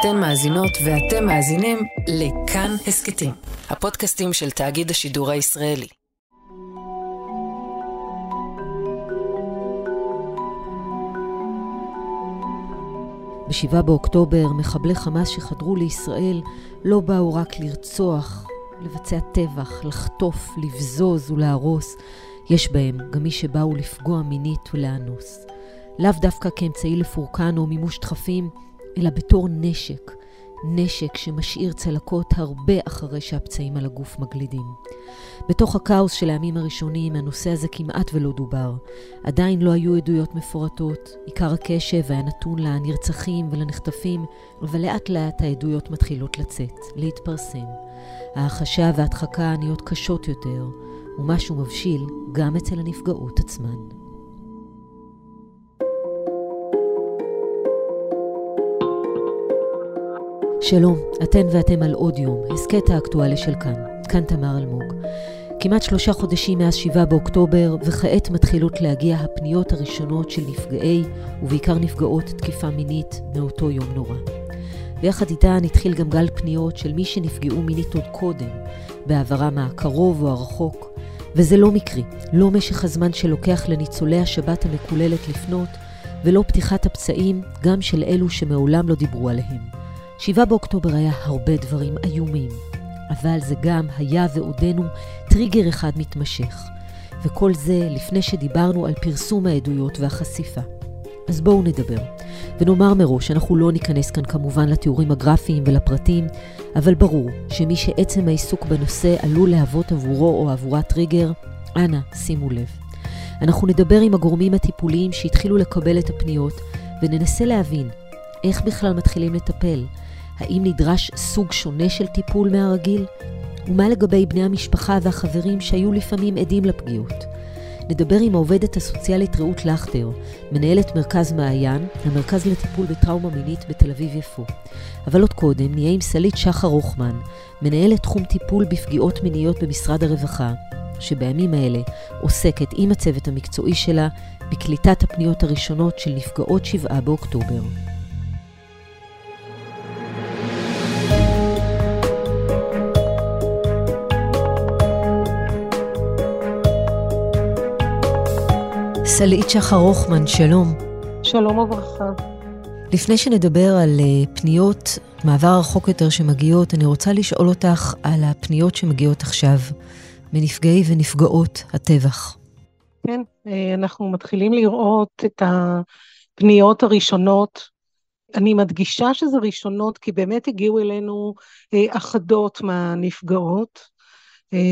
אתן מאזינות ואתם מאזינים לכאן הסכתים, הפודקאסטים של תאגיד השידור הישראלי. ב-7 באוקטובר מחבלי חמאס שחדרו לישראל לא באו רק לרצוח, לבצע טבח, לחטוף, לבזוז ולהרוס. יש בהם גם מי שבאו לפגוע מינית ולאנוס. לאו דווקא כאמצעי לפורקן או מימוש דחפים, אלא בתור נשק. נשק שמשאיר צלקות הרבה אחרי שהפצעים על הגוף מגלידים. בתוך הכאוס של הימים הראשונים הנושא הזה כמעט ולא דובר. עדיין לא היו עדויות מפורטות, עיקר הקשב היה נתון לנרצחים ולנחטפים, אבל לאט לאט העדויות מתחילות לצאת, להתפרסם. ההחשה וההדחקה נהיות קשות יותר, ומשהו מבשיל גם אצל הנפגעות עצמן. שלום, אתן ואתם על עוד יום, הסכת האקטואלי של כאן. כאן תמר אלמוג. כמעט שלושה חודשים מאז 7 באוקטובר, וכעת מתחילות להגיע הפניות הראשונות של נפגעי, ובעיקר נפגעות תקיפה מינית, מאותו יום נורא. ויחד איתן התחיל גם גל פניות של מי שנפגעו מינית עוד קודם, בעברם הקרוב או הרחוק. וזה לא מקרי, לא משך הזמן שלוקח לניצולי השבת המקוללת לפנות, ולא פתיחת הפצעים גם של אלו שמעולם לא דיברו עליהם. 7 באוקטובר היה הרבה דברים איומים, אבל זה גם היה ועודנו טריגר אחד מתמשך. וכל זה לפני שדיברנו על פרסום העדויות והחשיפה. אז בואו נדבר. ונאמר מראש, אנחנו לא ניכנס כאן כמובן לתיאורים הגרפיים ולפרטים, אבל ברור שמי שעצם העיסוק בנושא עלול להוות עבורו או עבורה טריגר, אנא, שימו לב. אנחנו נדבר עם הגורמים הטיפוליים שהתחילו לקבל את הפניות, וננסה להבין איך בכלל מתחילים לטפל, האם נדרש סוג שונה של טיפול מהרגיל? ומה לגבי בני המשפחה והחברים שהיו לפעמים עדים לפגיעות? נדבר עם העובדת הסוציאלית רעות לכטר, מנהלת מרכז מעיין, המרכז לטיפול בטראומה מינית בתל אביב-יפו. אבל עוד קודם נהיה עם סלית שחר רוחמן, מנהלת תחום טיפול בפגיעות מיניות במשרד הרווחה, שבימים האלה עוסקת עם הצוות המקצועי שלה בקליטת הפניות הראשונות של נפגעות 7 באוקטובר. סלעית שחר רוחמן, שלום. שלום וברכה. לפני שנדבר על uh, פניות מעבר רחוק יותר שמגיעות, אני רוצה לשאול אותך על הפניות שמגיעות עכשיו מנפגעי ונפגעות הטבח. כן, אה, אנחנו מתחילים לראות את הפניות הראשונות. אני מדגישה שזה ראשונות כי באמת הגיעו אלינו אה, אחדות מהנפגעות.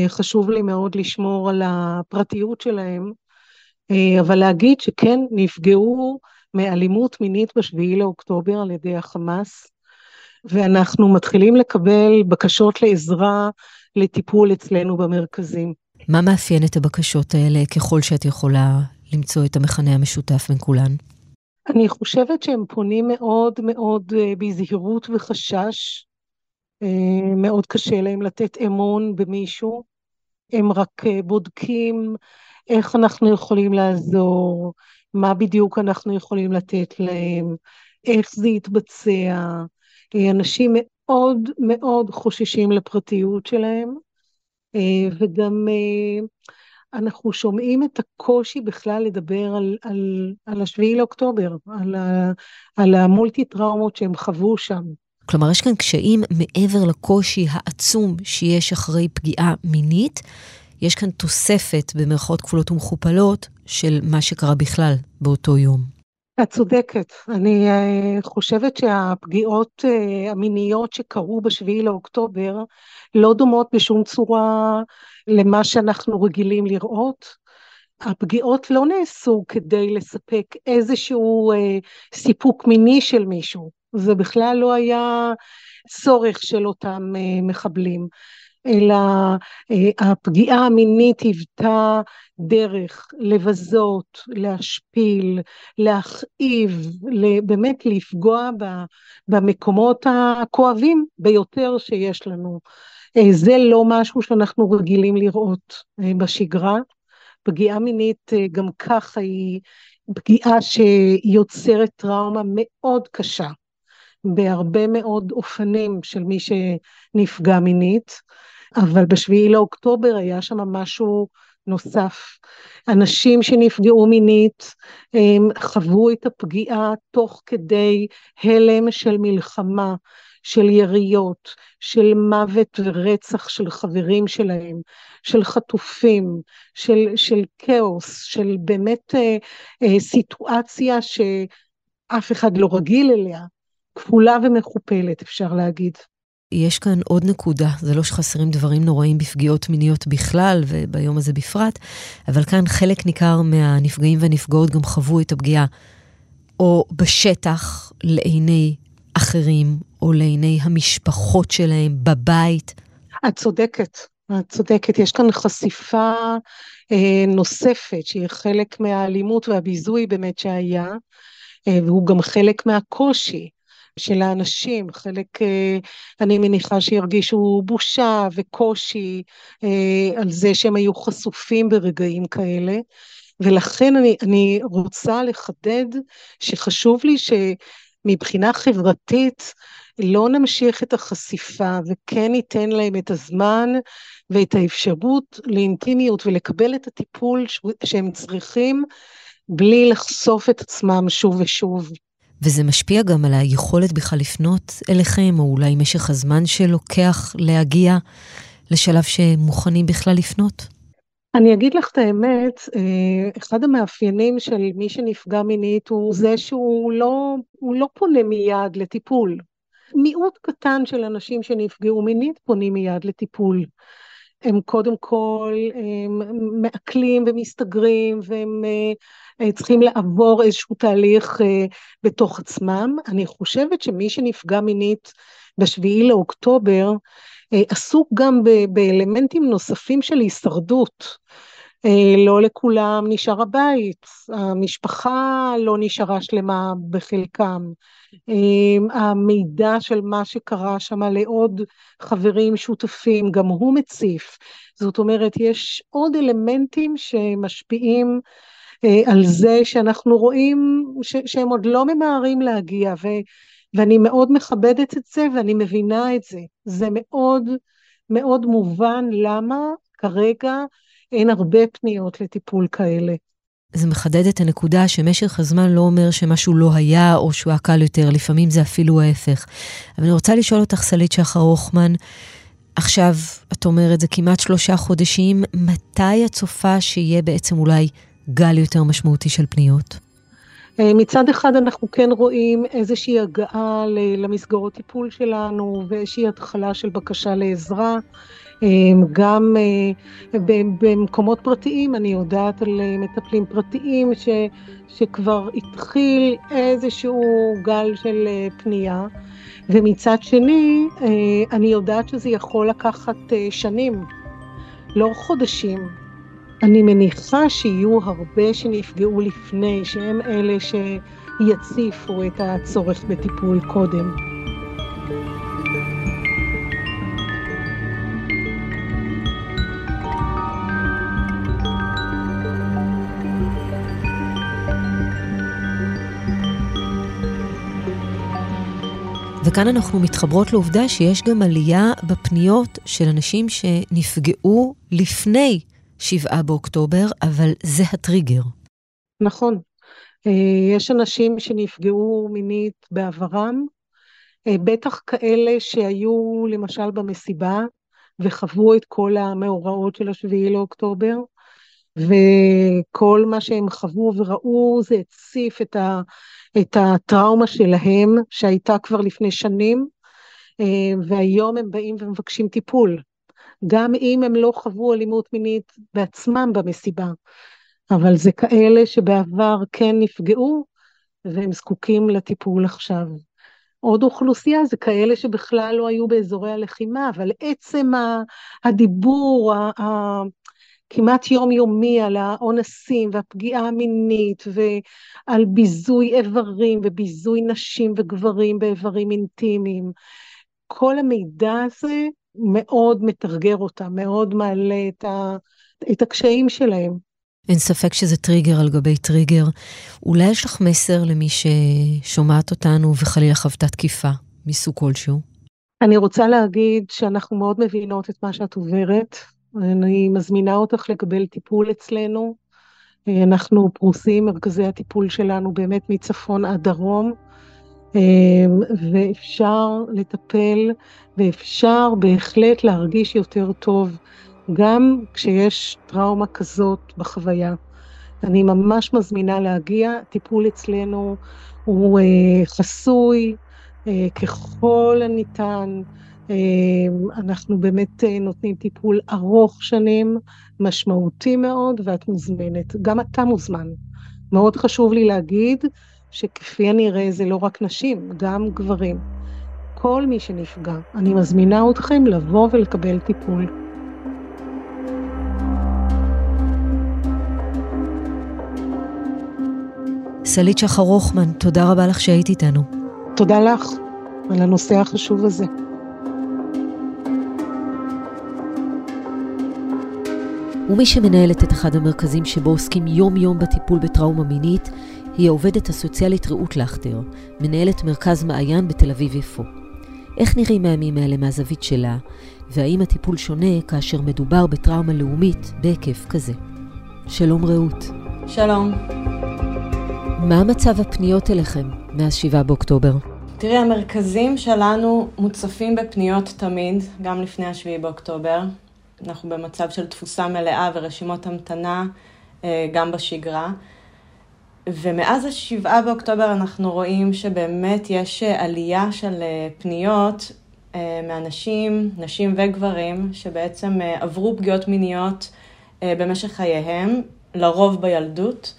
חשוב לי מאוד לשמור על הפרטיות שלהם. אה, אבל להגיד שכן נפגעו מאלימות מינית בשביעי לאוקטובר על ידי החמאס, ואנחנו מתחילים לקבל בקשות לעזרה לטיפול אצלנו במרכזים. מה מאפיין את הבקשות האלה ככל שאת יכולה למצוא את המכנה המשותף בין כולן? אני חושבת שהם פונים מאוד מאוד אה, בזהירות וחשש. אה, מאוד קשה להם לתת אמון במישהו. הם רק בודקים איך אנחנו יכולים לעזור, מה בדיוק אנחנו יכולים לתת להם, איך זה יתבצע. אנשים מאוד מאוד חוששים לפרטיות שלהם, אה, וגם אה, אנחנו שומעים את הקושי בכלל לדבר על, על, על השביעי לאוקטובר, על, על המולטי טראומות שהם חוו שם. כלומר, יש כאן קשיים מעבר לקושי העצום שיש אחרי פגיעה מינית, יש כאן תוספת, במרכאות כפולות ומכופלות, של מה שקרה בכלל באותו יום. את צודקת. אני uh, חושבת שהפגיעות uh, המיניות שקרו בשביעי לאוקטובר לא דומות בשום צורה למה שאנחנו רגילים לראות. הפגיעות לא נעשו כדי לספק איזשהו uh, סיפוק מיני של מישהו. זה בכלל לא היה צורך של אותם מחבלים. אלא אה, הפגיעה המינית היוותה דרך לבזות, להשפיל, להכאיב, באמת לפגוע במקומות הכואבים ביותר שיש לנו. אה, זה לא משהו שאנחנו רגילים לראות אה, בשגרה. פגיעה מינית גם ככה היא פגיעה שיוצרת טראומה מאוד קשה. בהרבה מאוד אופנים של מי שנפגע מינית, אבל בשביעי לאוקטובר היה שם משהו נוסף. אנשים שנפגעו מינית חוו את הפגיעה תוך כדי הלם של מלחמה, של יריות, של מוות ורצח של חברים שלהם, של חטופים, של, של כאוס, של באמת אה, אה, סיטואציה שאף אחד לא רגיל אליה, כפולה ומכופלת אפשר להגיד. יש כאן עוד נקודה, זה לא שחסרים דברים נוראים בפגיעות מיניות בכלל וביום הזה בפרט, אבל כאן חלק ניכר מהנפגעים והנפגעות גם חוו את הפגיעה או בשטח לעיני אחרים, או לעיני המשפחות שלהם בבית. את צודקת, את צודקת. יש כאן חשיפה אה, נוספת שהיא חלק מהאלימות והביזוי באמת שהיה, אה, והוא גם חלק מהקושי. של האנשים, חלק אה, אני מניחה שירגישו בושה וקושי אה, על זה שהם היו חשופים ברגעים כאלה, ולכן אני, אני רוצה לחדד שחשוב לי שמבחינה חברתית לא נמשיך את החשיפה וכן ניתן להם את הזמן ואת האפשרות לאינטימיות ולקבל את הטיפול שהם צריכים בלי לחשוף את עצמם שוב ושוב. וזה משפיע גם על היכולת בכלל לפנות אליכם, או אולי משך הזמן שלוקח להגיע לשלב שמוכנים בכלל לפנות? אני אגיד לך את האמת, אה, אחד המאפיינים של מי שנפגע מינית הוא זה שהוא לא, לא פונה מיד לטיפול. מיעוט קטן של אנשים שנפגעו מינית פונים מיד לטיפול. הם קודם כל הם מעכלים ומסתגרים והם אה, צריכים לעבור איזשהו תהליך אה, בתוך עצמם. אני חושבת שמי שנפגע מינית בשביעי לאוקטובר אה, עסוק גם באלמנטים נוספים של הישרדות. לא לכולם נשאר הבית, המשפחה לא נשארה שלמה בחלקם. המידע של מה שקרה שם לעוד חברים שותפים, גם הוא מציף. זאת אומרת, יש עוד אלמנטים שמשפיעים על זה שאנחנו רואים ש- שהם עוד לא ממהרים להגיע, ו- ואני מאוד מכבדת את זה ואני מבינה את זה. זה מאוד מאוד מובן למה כרגע אין הרבה פניות לטיפול כאלה. זה מחדד את הנקודה שמשך הזמן לא אומר שמשהו לא היה או שהוא היה קל יותר, לפעמים זה אפילו ההפך. אבל אני רוצה לשאול אותך, סלית שחר הוכמן, עכשיו, את אומרת, זה כמעט שלושה חודשים, מתי את צופה שיהיה בעצם אולי גל יותר משמעותי של פניות? אה, מצד אחד אנחנו כן רואים איזושהי הגעה למסגרות טיפול שלנו ואיזושהי התחלה של בקשה לעזרה. אה, גם אה, במקומות פרטיים, אני יודעת על מטפלים פרטיים ש, שכבר התחיל איזשהו גל של פנייה, ומצד שני, אני יודעת שזה יכול לקחת שנים, לא חודשים. אני מניחה שיהיו הרבה שנפגעו לפני, שהם אלה שיציפו את הצורך בטיפול קודם. וכאן אנחנו מתחברות לעובדה שיש גם עלייה בפניות של אנשים שנפגעו לפני שבעה באוקטובר, אבל זה הטריגר. נכון. אה, יש אנשים שנפגעו מינית בעברם, אה, בטח כאלה שהיו למשל במסיבה וחוו את כל המאורעות של השביעי לאוקטובר, וכל מה שהם חוו וראו זה הציף את, ה, את הטראומה שלהם, שהייתה כבר לפני שנים, אה, והיום הם באים ומבקשים טיפול. גם אם הם לא חוו אלימות מינית בעצמם במסיבה, אבל זה כאלה שבעבר כן נפגעו והם זקוקים לטיפול עכשיו. עוד אוכלוסייה זה כאלה שבכלל לא היו באזורי הלחימה, אבל עצם הדיבור הכמעט יומיומי על האונסים והפגיעה המינית ועל ביזוי איברים וביזוי נשים וגברים באיברים אינטימיים, כל המידע הזה מאוד מתרגר אותם, מאוד מעלה את, ה, את הקשיים שלהם. אין ספק שזה טריגר על גבי טריגר. אולי יש לך מסר למי ששומעת אותנו וחלילה חוותה תקיפה מסוג כלשהו? אני רוצה להגיד שאנחנו מאוד מבינות את מה שאת עוברת. אני מזמינה אותך לקבל טיפול אצלנו. אנחנו פרוסים, מרכזי הטיפול שלנו באמת מצפון עד דרום, ואפשר לטפל ואפשר בהחלט להרגיש יותר טוב, גם כשיש טראומה כזאת בחוויה. אני ממש מזמינה להגיע, טיפול אצלנו הוא חסוי, ככל הניתן. אנחנו באמת נותנים טיפול ארוך שנים, משמעותי מאוד, ואת מוזמנת. גם אתה מוזמן. מאוד חשוב לי להגיד שכפי הנראה זה לא רק נשים, גם גברים. כל מי שנפגע, אני מזמינה אתכם לבוא ולקבל טיפול. סלית שחר רוחמן, תודה רבה לך שהיית איתנו. תודה לך על הנושא החשוב הזה. ומי שמנהלת את אחד המרכזים שבו עוסקים יום-יום בטיפול בטראומה מינית, היא העובדת הסוציאלית רעות לכטר, מנהלת מרכז מעיין בתל אביב-יפו. איך נראים הימים האלה מהזווית שלה, והאם הטיפול שונה כאשר מדובר בטראומה לאומית בהיקף כזה? שלום רעות. שלום. מה מצב הפניות אליכם מאז 7 באוקטובר? תראי, המרכזים שלנו מוצפים בפניות תמיד, גם לפני ה-7 באוקטובר. אנחנו במצב של תפוסה מלאה ורשימות המתנה גם בשגרה. ומאז ה-7 באוקטובר אנחנו רואים שבאמת יש עלייה של פניות מאנשים, נשים וגברים, שבעצם עברו פגיעות מיניות במשך חייהם, לרוב בילדות,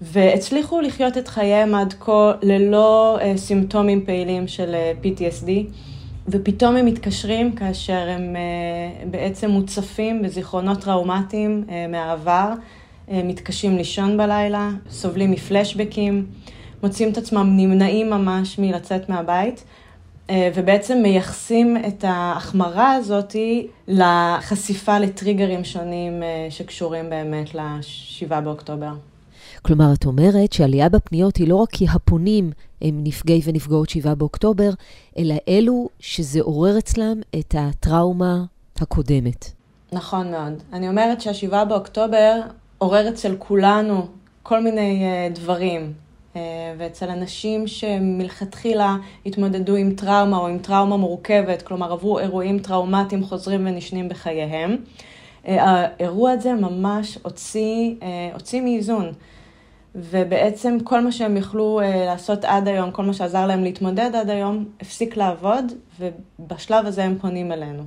והצליחו לחיות את חייהם עד כה ללא סימפטומים פעילים של PTSD. ופתאום הם מתקשרים כאשר הם בעצם מוצפים בזיכרונות טראומטיים מהעבר, מתקשים לישון בלילה, סובלים מפלשבקים, מוצאים את עצמם נמנעים ממש מלצאת מהבית, ובעצם מייחסים את ההחמרה הזאת לחשיפה לטריגרים שונים שקשורים באמת ל-7 באוקטובר. כלומר, את אומרת שעלייה בפניות היא לא רק כי הפונים הם נפגעי ונפגעות 7 באוקטובר, אלא אלו שזה עורר אצלם את הטראומה הקודמת. נכון מאוד. אני אומרת שה-7 באוקטובר עורר אצל כולנו כל מיני דברים, ואצל אנשים שמלכתחילה התמודדו עם טראומה או עם טראומה מורכבת, כלומר עברו אירועים טראומטיים חוזרים ונשנים בחייהם, האירוע הזה ממש הוציא, הוציא מאיזון. ובעצם כל מה שהם יכלו לעשות עד היום, כל מה שעזר להם להתמודד עד היום, הפסיק לעבוד, ובשלב הזה הם פונים אלינו.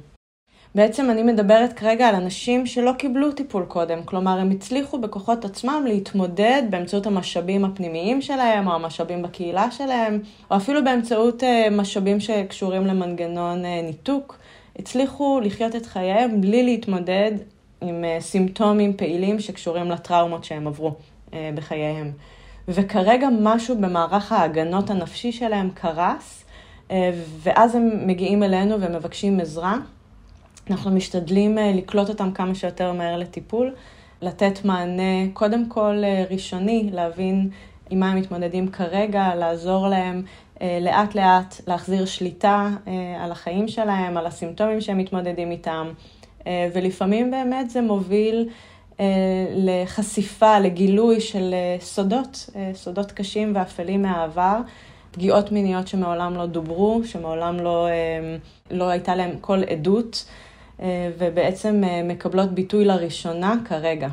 בעצם אני מדברת כרגע על אנשים שלא קיבלו טיפול קודם, כלומר הם הצליחו בכוחות עצמם להתמודד באמצעות המשאבים הפנימיים שלהם, או המשאבים בקהילה שלהם, או אפילו באמצעות משאבים שקשורים למנגנון ניתוק, הצליחו לחיות את חייהם בלי להתמודד עם סימפטומים פעילים שקשורים לטראומות שהם עברו. בחייהם. וכרגע משהו במערך ההגנות הנפשי שלהם קרס, ואז הם מגיעים אלינו ומבקשים עזרה. אנחנו משתדלים לקלוט אותם כמה שיותר מהר לטיפול, לתת מענה קודם כל ראשוני, להבין עם מה הם מתמודדים כרגע, לעזור להם לאט לאט להחזיר שליטה על החיים שלהם, על הסימפטומים שהם מתמודדים איתם, ולפעמים באמת זה מוביל לחשיפה, לגילוי של סודות, סודות קשים ואפלים מהעבר, פגיעות מיניות שמעולם לא דוברו, שמעולם לא, לא הייתה להם כל עדות, ובעצם מקבלות ביטוי לראשונה כרגע.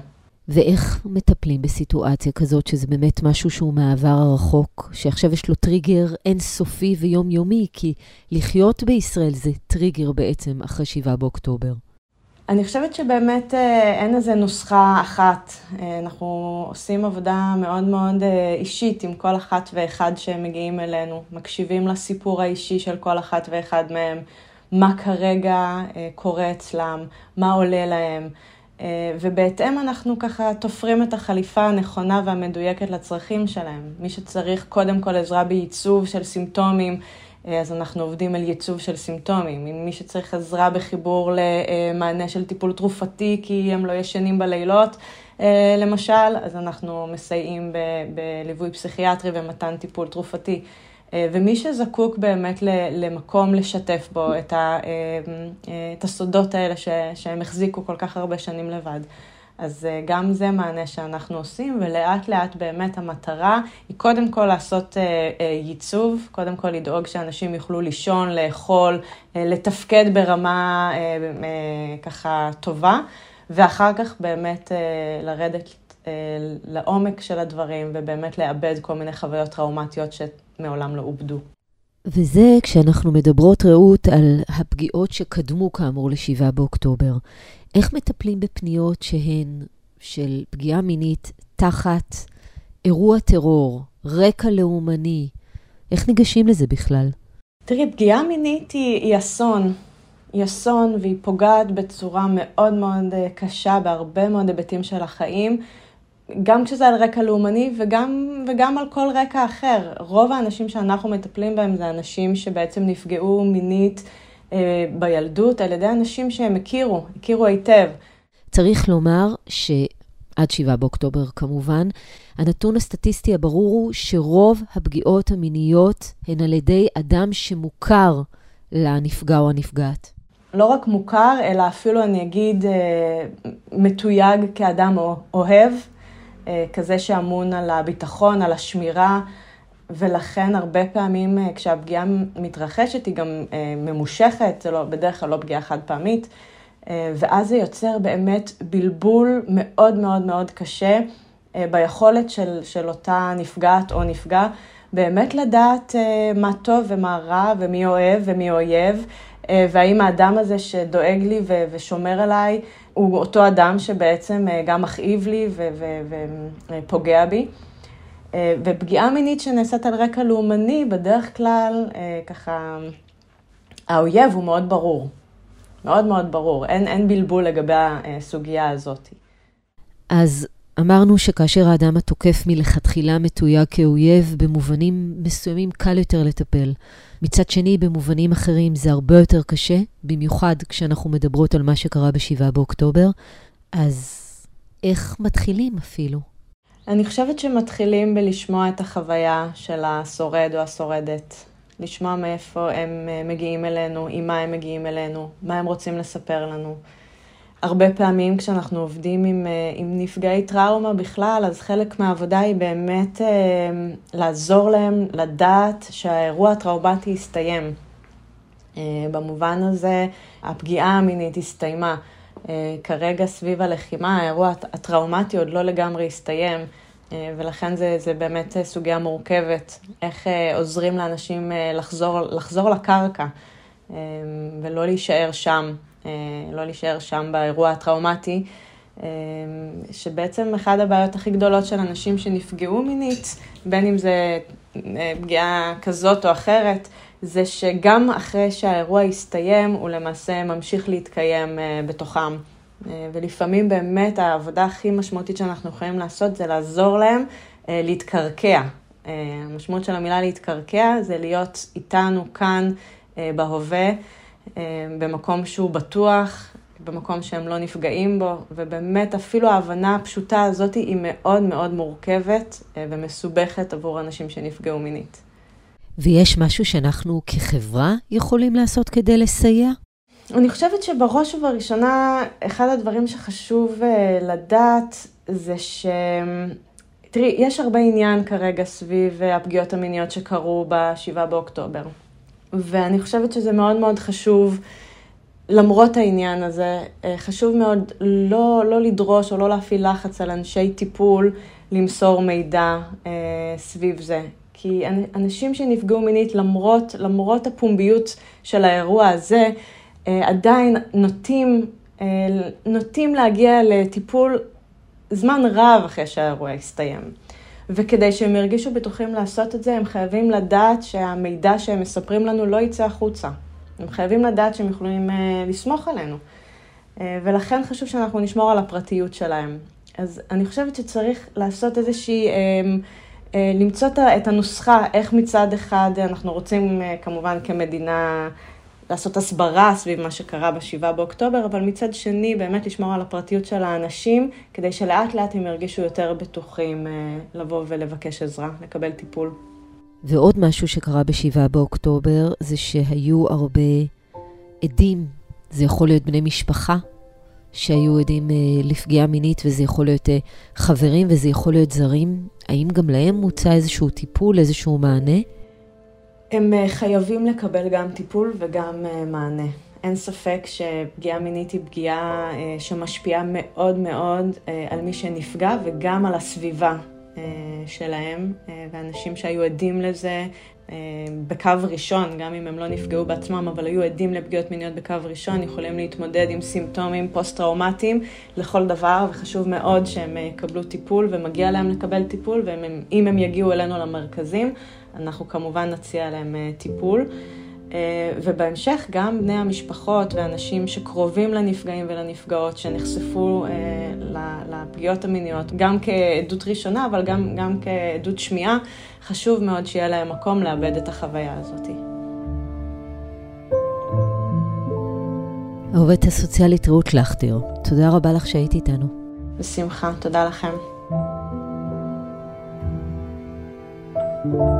ואיך מטפלים בסיטואציה כזאת, שזה באמת משהו שהוא מהעבר הרחוק, שעכשיו יש לו טריגר אינסופי ויומיומי, כי לחיות בישראל זה טריגר בעצם אחרי 7 באוקטובר. אני חושבת שבאמת אין איזה נוסחה אחת. אנחנו עושים עבודה מאוד מאוד אישית עם כל אחת ואחד שהם מגיעים אלינו, מקשיבים לסיפור האישי של כל אחת ואחד מהם, מה כרגע קורה אצלם, מה עולה להם, ובהתאם אנחנו ככה תופרים את החליפה הנכונה והמדויקת לצרכים שלהם. מי שצריך קודם כל עזרה בעיצוב של סימפטומים, אז אנחנו עובדים על ייצוב של סימפטומים. עם מי שצריך עזרה בחיבור למענה של טיפול תרופתי, כי הם לא ישנים בלילות, למשל, אז אנחנו מסייעים בליווי פסיכיאטרי ומתן טיפול תרופתי. ומי שזקוק באמת למקום לשתף בו את, ה, את הסודות האלה שהם החזיקו כל כך הרבה שנים לבד. אז אה, גם זה מענה שאנחנו עושים, ולאט לאט באמת המטרה היא קודם כל לעשות אה, אה, ייצוב, קודם כל לדאוג שאנשים יוכלו לישון, לאכול, לתפקד ברמה ככה טובה, ואחר כך באמת לרדת לעומק של הדברים, ובאמת לאבד כל מיני חוויות טראומטיות שמעולם לא עובדו. וזה כשאנחנו מדברות, רעות, על הפגיעות שקדמו כאמור ל-7 באוקטובר. איך מטפלים בפניות שהן של פגיעה מינית תחת אירוע טרור, רקע לאומני? איך ניגשים לזה בכלל? תראי, פגיעה מינית היא, היא אסון. היא אסון והיא פוגעת בצורה מאוד מאוד אה, קשה בהרבה מאוד היבטים של החיים. גם כשזה על רקע לאומני וגם, וגם על כל רקע אחר. רוב האנשים שאנחנו מטפלים בהם זה אנשים שבעצם נפגעו מינית בילדות על ידי אנשים שהם הכירו, הכירו היטב. צריך לומר שעד 7 באוקטובר כמובן, הנתון הסטטיסטי הברור הוא שרוב הפגיעות המיניות הן על ידי אדם שמוכר לנפגע או הנפגעת. לא רק מוכר, אלא אפילו אני אגיד אה, מתויג כאדם אוהב, אה, כזה שאמון על הביטחון, על השמירה, ולכן הרבה פעמים אה, כשהפגיעה מתרחשת היא גם אה, ממושכת, זה לא, בדרך כלל לא פגיעה חד פעמית, ואז זה יוצר באמת בלבול מאוד מאוד מאוד קשה ביכולת של, של אותה נפגעת או נפגע באמת לדעת מה טוב ומה רע ומי אוהב ומי אויב, והאם האדם הזה שדואג לי ושומר עליי הוא אותו אדם שבעצם אה, גם מכאיב לי ופוגע בי. אה, ופגיעה מינית שנעשית על רקע לאומני, בדרך כלל, אה, ככה, האויב הוא מאוד ברור. מאוד מאוד ברור. אין, אין בלבול לגבי הסוגיה הזאת. אז אמרנו שכאשר האדם התוקף מלכתחילה מתויג כאויב, במובנים מסוימים קל יותר לטפל. מצד שני, במובנים אחרים זה הרבה יותר קשה, במיוחד כשאנחנו מדברות על מה שקרה ב-7 באוקטובר. אז איך מתחילים אפילו? אני חושבת שמתחילים בלשמוע את החוויה של השורד או השורדת. לשמוע מאיפה הם אה, מגיעים אלינו, עם מה הם מגיעים אלינו, מה הם רוצים לספר לנו. הרבה פעמים כשאנחנו עובדים עם, אה, עם נפגעי טראומה בכלל, אז חלק מהעבודה היא באמת אה, לעזור להם לדעת שהאירוע הטראומטי הסתיים. אה, במובן הזה, הפגיעה המינית הסתיימה. כרגע סביב הלחימה, האירוע הטראומטי עוד לא לגמרי הסתיים, ולכן זה, זה באמת סוגיה מורכבת, איך עוזרים לאנשים לחזור, לחזור לקרקע ולא להישאר שם. אה, לא להישאר שם באירוע הטראומטי, אה, שבעצם אחת הבעיות הכי גדולות של אנשים שנפגעו מינית, בין אם זה אה, פגיעה כזאת או אחרת, זה שגם אחרי שהאירוע יסתיים, הוא למעשה ממשיך להתקיים בתוכם. ולפעמים באמת העבודה הכי משמעותית שאנחנו יכולים לעשות זה לעזור להם להתקרקע. המשמעות של המילה להתקרקע זה להיות איתנו כאן בהווה. אה, במקום שהוא בטוח, במקום שהם לא נפגעים בו, ובאמת אפילו ההבנה הפשוטה הזאת היא מאוד מאוד מורכבת אה, ומסובכת עבור אנשים שנפגעו מינית. ויש משהו שאנחנו כחברה יכולים לעשות כדי לסייע? אני חושבת שבראש ובראשונה, אחד הדברים שחשוב אה, לדעת זה ש... תראי, יש הרבה עניין כרגע סביב הפגיעות המיניות שקרו ב-7 באוקטובר. ואני חושבת שזה מאוד מאוד חשוב, למרות העניין הזה, אה, חשוב מאוד לא, לא לדרוש או לא להפעיל לחץ על אנשי טיפול למסור מידע אה, סביב זה. כי אנשים שנפגעו מינית, למרות, למרות הפומביות של האירוע הזה, אה, עדיין נוטים, אה, נוטים להגיע לטיפול זמן רב אחרי שהאירוע הסתיים. וכדי שהם ירגישו בטוחים לעשות את זה, הם חייבים לדעת שהמידע שהם מספרים לנו לא יצא החוצה. הם חייבים לדעת שהם יכולים uh, לסמוך עלינו. Uh, ולכן חשוב שאנחנו נשמור על הפרטיות שלהם. אז אני חושבת שצריך לעשות איזושהי, למצוא את הנוסחה, איך מצד אחד אנחנו רוצים uh, כמובן כמדינה לעשות הסברה סביב מה שקרה ב-7 באוקטובר, אבל מצד שני באמת לשמור על הפרטיות של האנשים, כדי שלאט לאט הם ירגישו יותר בטוחים לבוא ולבקש עזרה, לקבל טיפול. ועוד משהו שקרה ב-7 באוקטובר זה שהיו הרבה עדים, זה יכול להיות בני משפחה שהיו עדים אה, לפגיעה מינית, וזה יכול להיות אה, חברים וזה יכול להיות זרים. האם גם להם מוצע איזשהו טיפול, איזשהו מענה? הם אה, חייבים לקבל גם טיפול וגם אה, מענה. אין ספק שפגיעה מינית היא פגיעה אה, שמשפיעה מאוד מאוד אה, על מי שנפגע וגם על הסביבה אה, שלהם, אה, ואנשים שהיו עדים לזה בקו ראשון, גם אם הם לא נפגעו בעצמם, אבל היו עדים לפגיעות מיניות בקו ראשון, יכולים להתמודד עם סימפטומים פוסט-טראומטיים לכל דבר, וחשוב מאוד שהם יקבלו טיפול, ומגיע להם לקבל טיפול, ואם הם יגיעו אלינו למרכזים, אנחנו כמובן נציע להם טיפול. אה, ובהמשך גם בני המשפחות ואנשים שקרובים לנפגעים ולנפגעות, שנחשפו אה, לפגיעות המיניות, גם כעדות ראשונה, אבל גם, גם כעדות שמיעה, חשוב מאוד שיהיה להם מקום לאבד את החוויה הזאת. העובדת הסוציאלית רות לכטר, תודה רבה לך שהיית איתנו. בשמחה, תודה לכם. thank you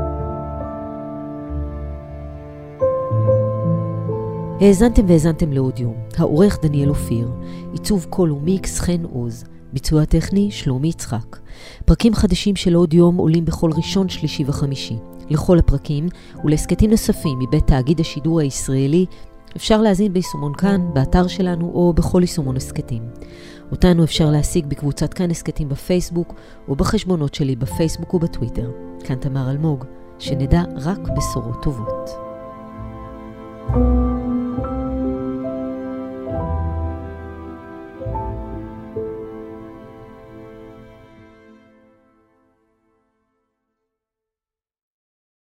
האזנתם והאזנתם לאודיו, העורך דניאל אופיר, עיצוב קול ומיקס חן עוז, ביצוע טכני שלומי יצחק. פרקים חדשים של עוד יום עולים בכל ראשון, שלישי וחמישי. לכל הפרקים ולהסכתים נוספים מבית תאגיד השידור הישראלי אפשר להזין ביישומון כאן, באתר שלנו או בכל יישומון הסכתים. אותנו אפשר להשיג בקבוצת כאן הסכתים בפייסבוק או בחשבונות שלי בפייסבוק ובטוויטר. כאן תמר אלמוג, שנדע רק בשורות טובות. thank you